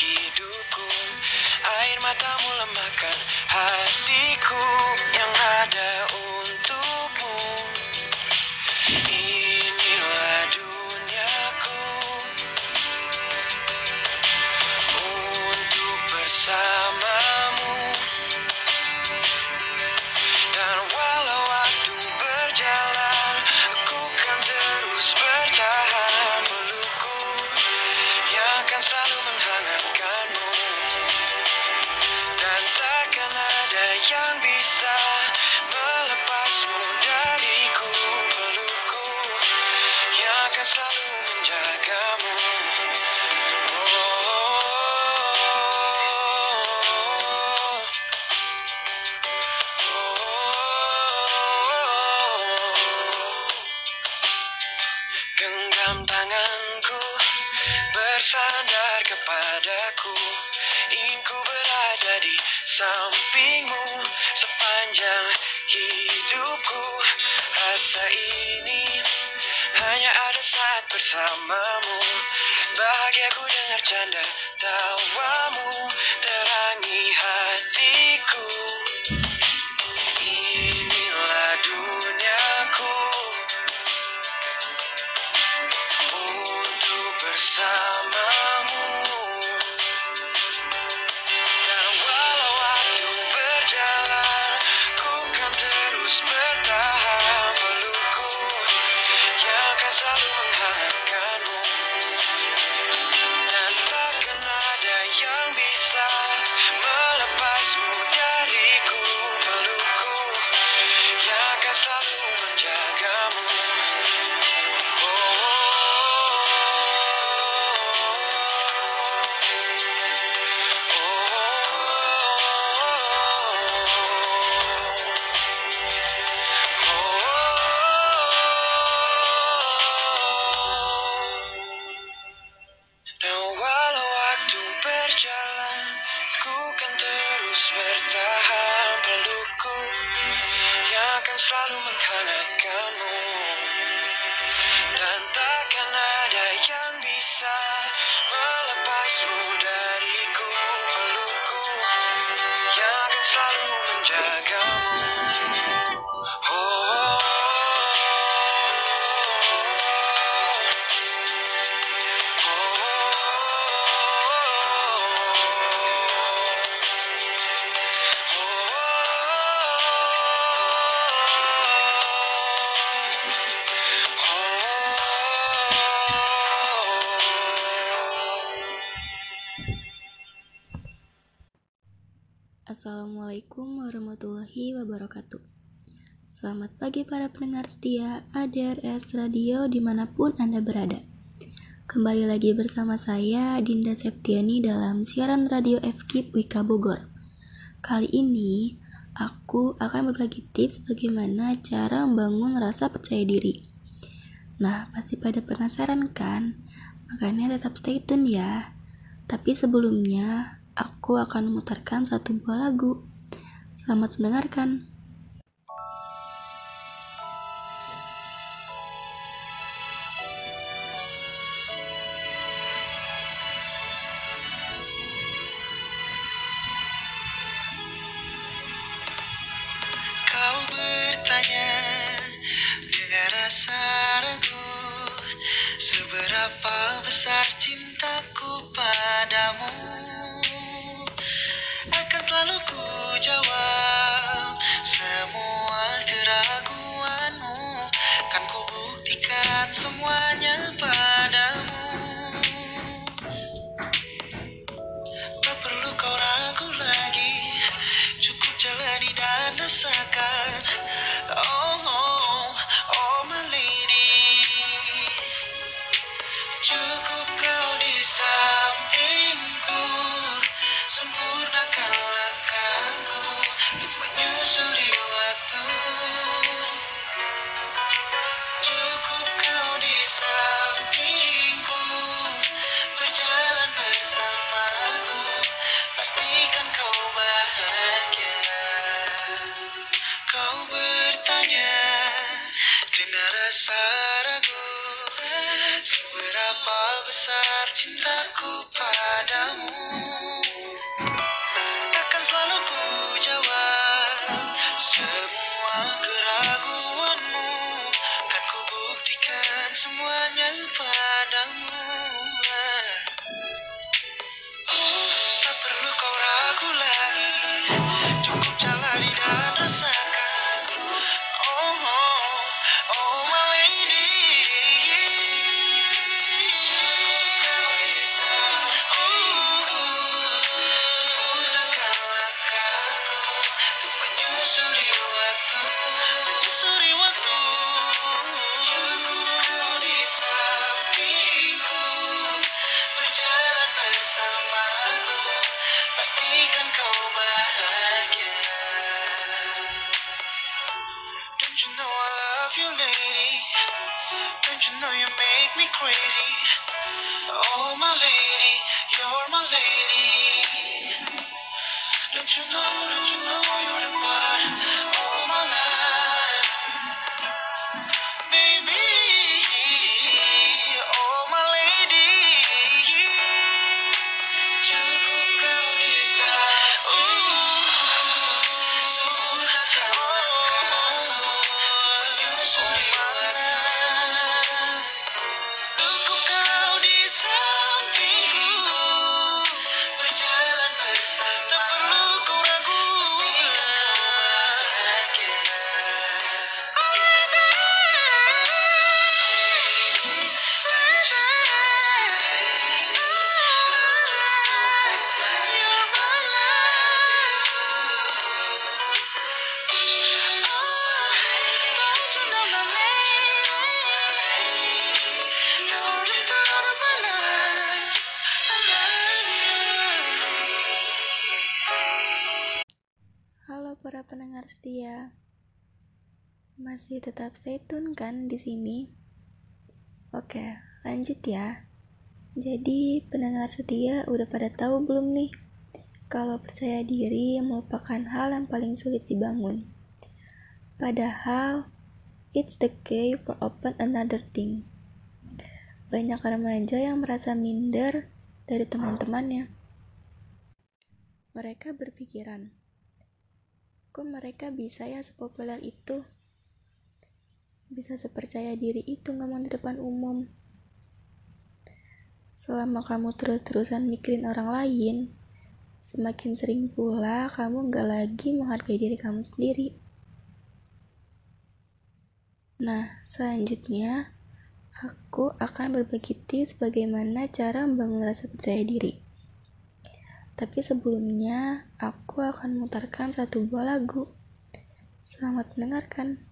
hidupku. Air matamu lemahkan hatiku. bersamamu. Bahagiaku dengar canda tawamu. pendengar setia ADRS Radio di mana pun Anda berada. Kembali lagi bersama saya, Dinda Septiani dalam siaran radio FKIP Wika Bogor. Kali ini, aku akan berbagi tips bagaimana cara membangun rasa percaya diri. Nah, pasti pada penasaran kan? Makanya tetap stay tune ya. Tapi sebelumnya, aku akan memutarkan satu buah lagu. Selamat mendengarkan. Cho setia. Masih tetap stay tune kan di sini? Oke, lanjut ya. Jadi, pendengar setia udah pada tahu belum nih kalau percaya diri merupakan hal yang paling sulit dibangun. Padahal, it's the key for open another thing. Banyak remaja yang merasa minder dari teman-temannya. Mereka berpikiran, kok mereka bisa ya sepopuler itu? Bisa sepercaya diri itu ngomong di depan umum. Selama kamu terus-terusan mikirin orang lain, semakin sering pula kamu gak lagi menghargai diri kamu sendiri. Nah, selanjutnya aku akan berbagi tips bagaimana cara membangun rasa percaya diri. Tapi sebelumnya, aku akan memutarkan satu buah lagu. Selamat mendengarkan.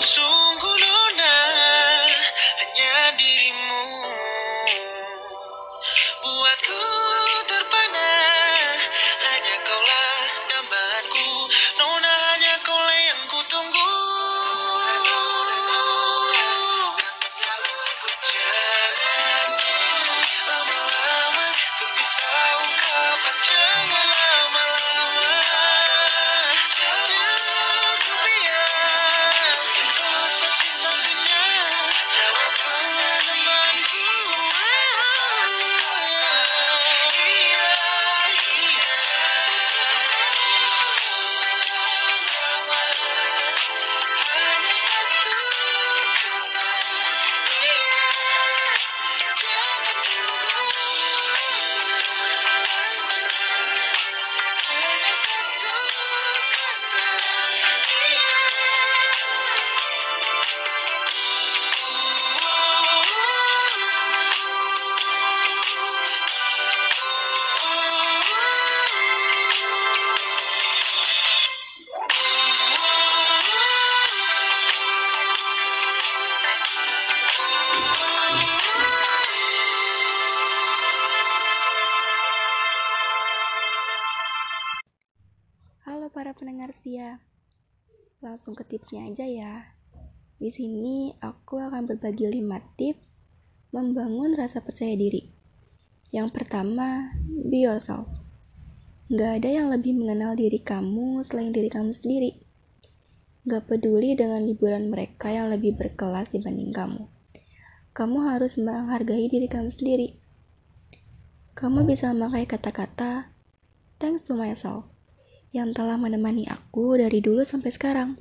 So pendengar setia. Langsung ke tipsnya aja ya. Di sini aku akan berbagi 5 tips membangun rasa percaya diri. Yang pertama, be yourself. Gak ada yang lebih mengenal diri kamu selain diri kamu sendiri. Gak peduli dengan liburan mereka yang lebih berkelas dibanding kamu. Kamu harus menghargai diri kamu sendiri. Kamu bisa memakai kata-kata thanks to myself yang telah menemani aku dari dulu sampai sekarang,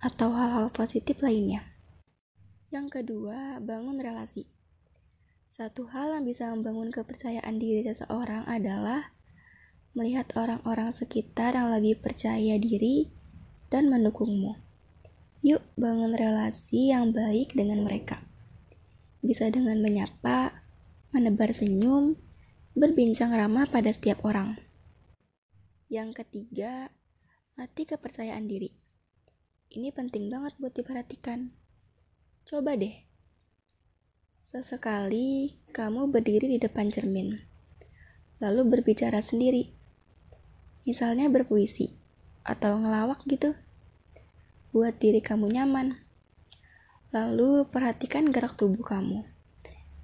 atau hal-hal positif lainnya. Yang kedua, bangun relasi. Satu hal yang bisa membangun kepercayaan diri seseorang adalah melihat orang-orang sekitar yang lebih percaya diri dan mendukungmu. Yuk bangun relasi yang baik dengan mereka. Bisa dengan menyapa, menebar senyum, berbincang ramah pada setiap orang. Yang ketiga, latih kepercayaan diri. Ini penting banget buat diperhatikan. Coba deh. Sesekali kamu berdiri di depan cermin, lalu berbicara sendiri. Misalnya berpuisi atau ngelawak gitu. Buat diri kamu nyaman. Lalu perhatikan gerak tubuh kamu.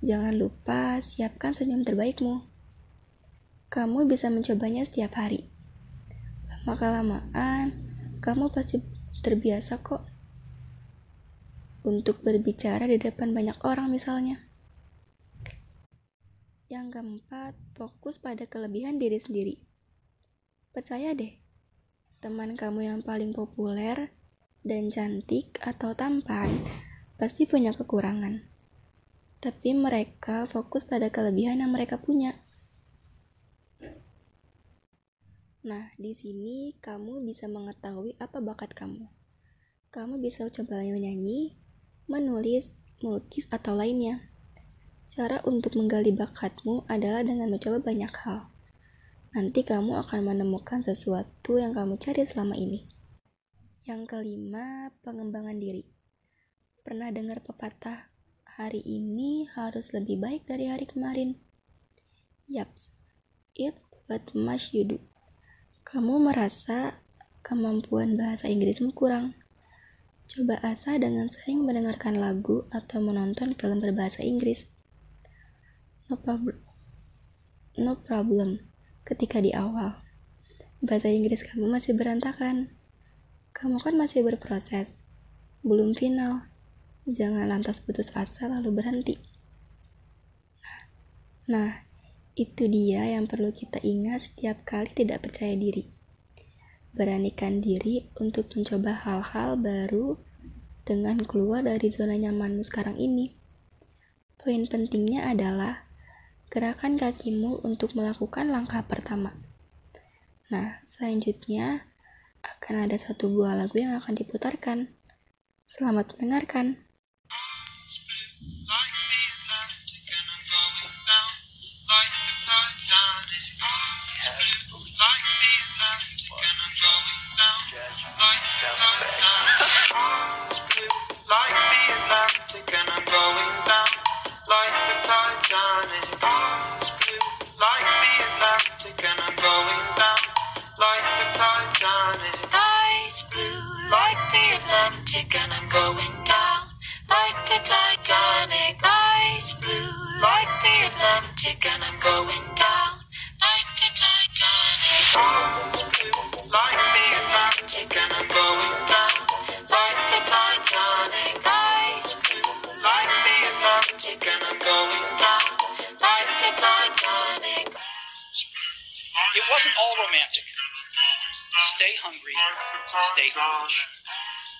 Jangan lupa siapkan senyum terbaikmu. Kamu bisa mencobanya setiap hari. Lama-kelamaan, kamu pasti terbiasa kok untuk berbicara di depan banyak orang misalnya. Yang keempat, fokus pada kelebihan diri sendiri. Percaya deh, teman kamu yang paling populer dan cantik atau tampan pasti punya kekurangan. Tapi mereka fokus pada kelebihan yang mereka punya. Nah, di sini kamu bisa mengetahui apa bakat kamu. Kamu bisa coba menyanyi, menulis, melukis, atau lainnya. Cara untuk menggali bakatmu adalah dengan mencoba banyak hal. Nanti kamu akan menemukan sesuatu yang kamu cari selama ini. Yang kelima, pengembangan diri. Pernah dengar pepatah, hari ini harus lebih baik dari hari kemarin? Yaps, it's what must you do. Kamu merasa kemampuan bahasa Inggrismu kurang Coba asah dengan sering mendengarkan lagu atau menonton film berbahasa Inggris. No problem. No problem ketika di awal. Bahasa Inggris kamu masih berantakan. Kamu kan masih berproses. Belum final. Jangan lantas putus asa lalu berhenti. Nah, itu dia yang perlu kita ingat setiap kali tidak percaya diri beranikan diri untuk mencoba hal-hal baru dengan keluar dari zona nyamanmu sekarang ini. Poin pentingnya adalah gerakan kakimu untuk melakukan langkah pertama. Nah, selanjutnya akan ada satu buah lagu yang akan diputarkan. Selamat mendengarkan. going down like the Titanic. Eyes blue like the Atlantic, and I'm going down like the Titanic. Eyes blue like the Atlantic, and I'm going down like the Titanic. Eyes blue like the Atlantic, and I'm going down like the Titanic. It wasn't all romantic. Stay hungry, stay foolish.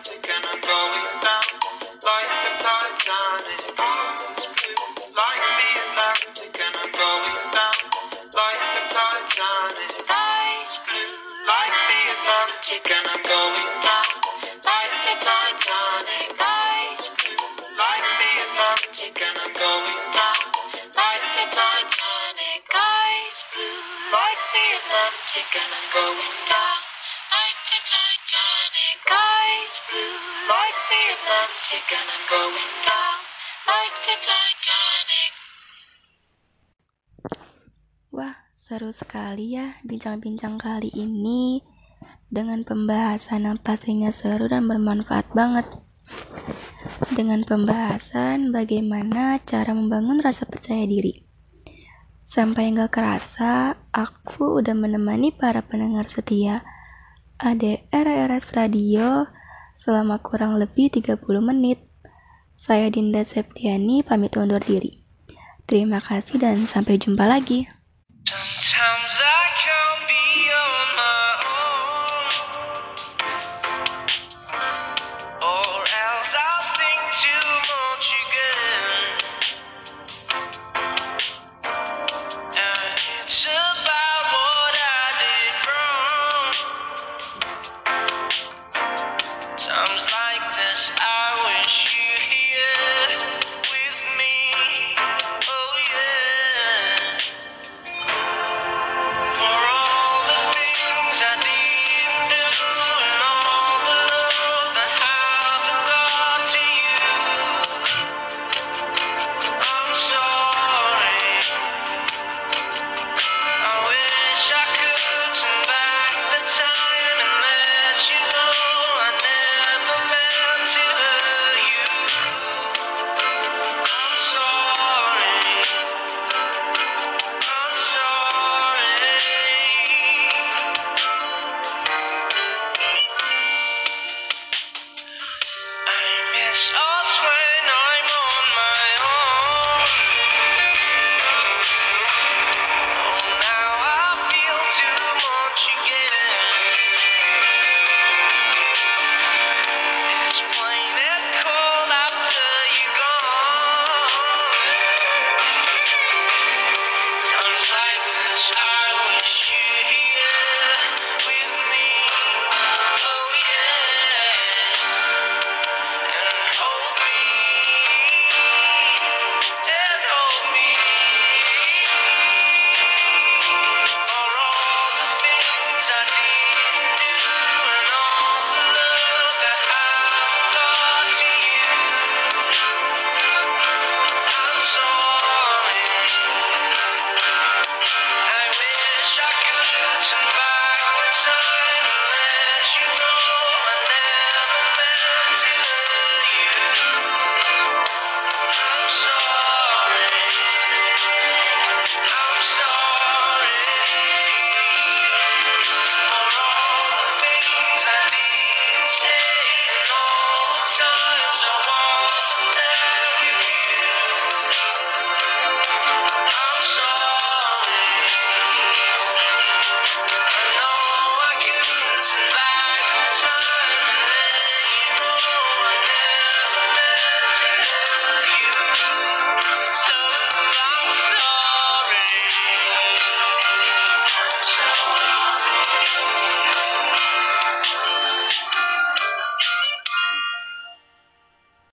and I'm going down like the Titanic. Blue like the Atlantic and I'm going down like the Titanic. Eyes blue Like the Atlantic and I'm going down like the Titanic. eyes blue Like the Atlantic and I'm going down like the Titanic. eyes blue Like the Atlantic and I'm going sekali ya bincang-bincang kali ini dengan pembahasan yang pastinya seru dan bermanfaat banget. Dengan pembahasan bagaimana cara membangun rasa percaya diri. Sampai nggak kerasa, aku udah menemani para pendengar setia ADR RS Radio selama kurang lebih 30 menit. Saya Dinda Septiani pamit undur diri. Terima kasih dan sampai jumpa lagi. Don't tell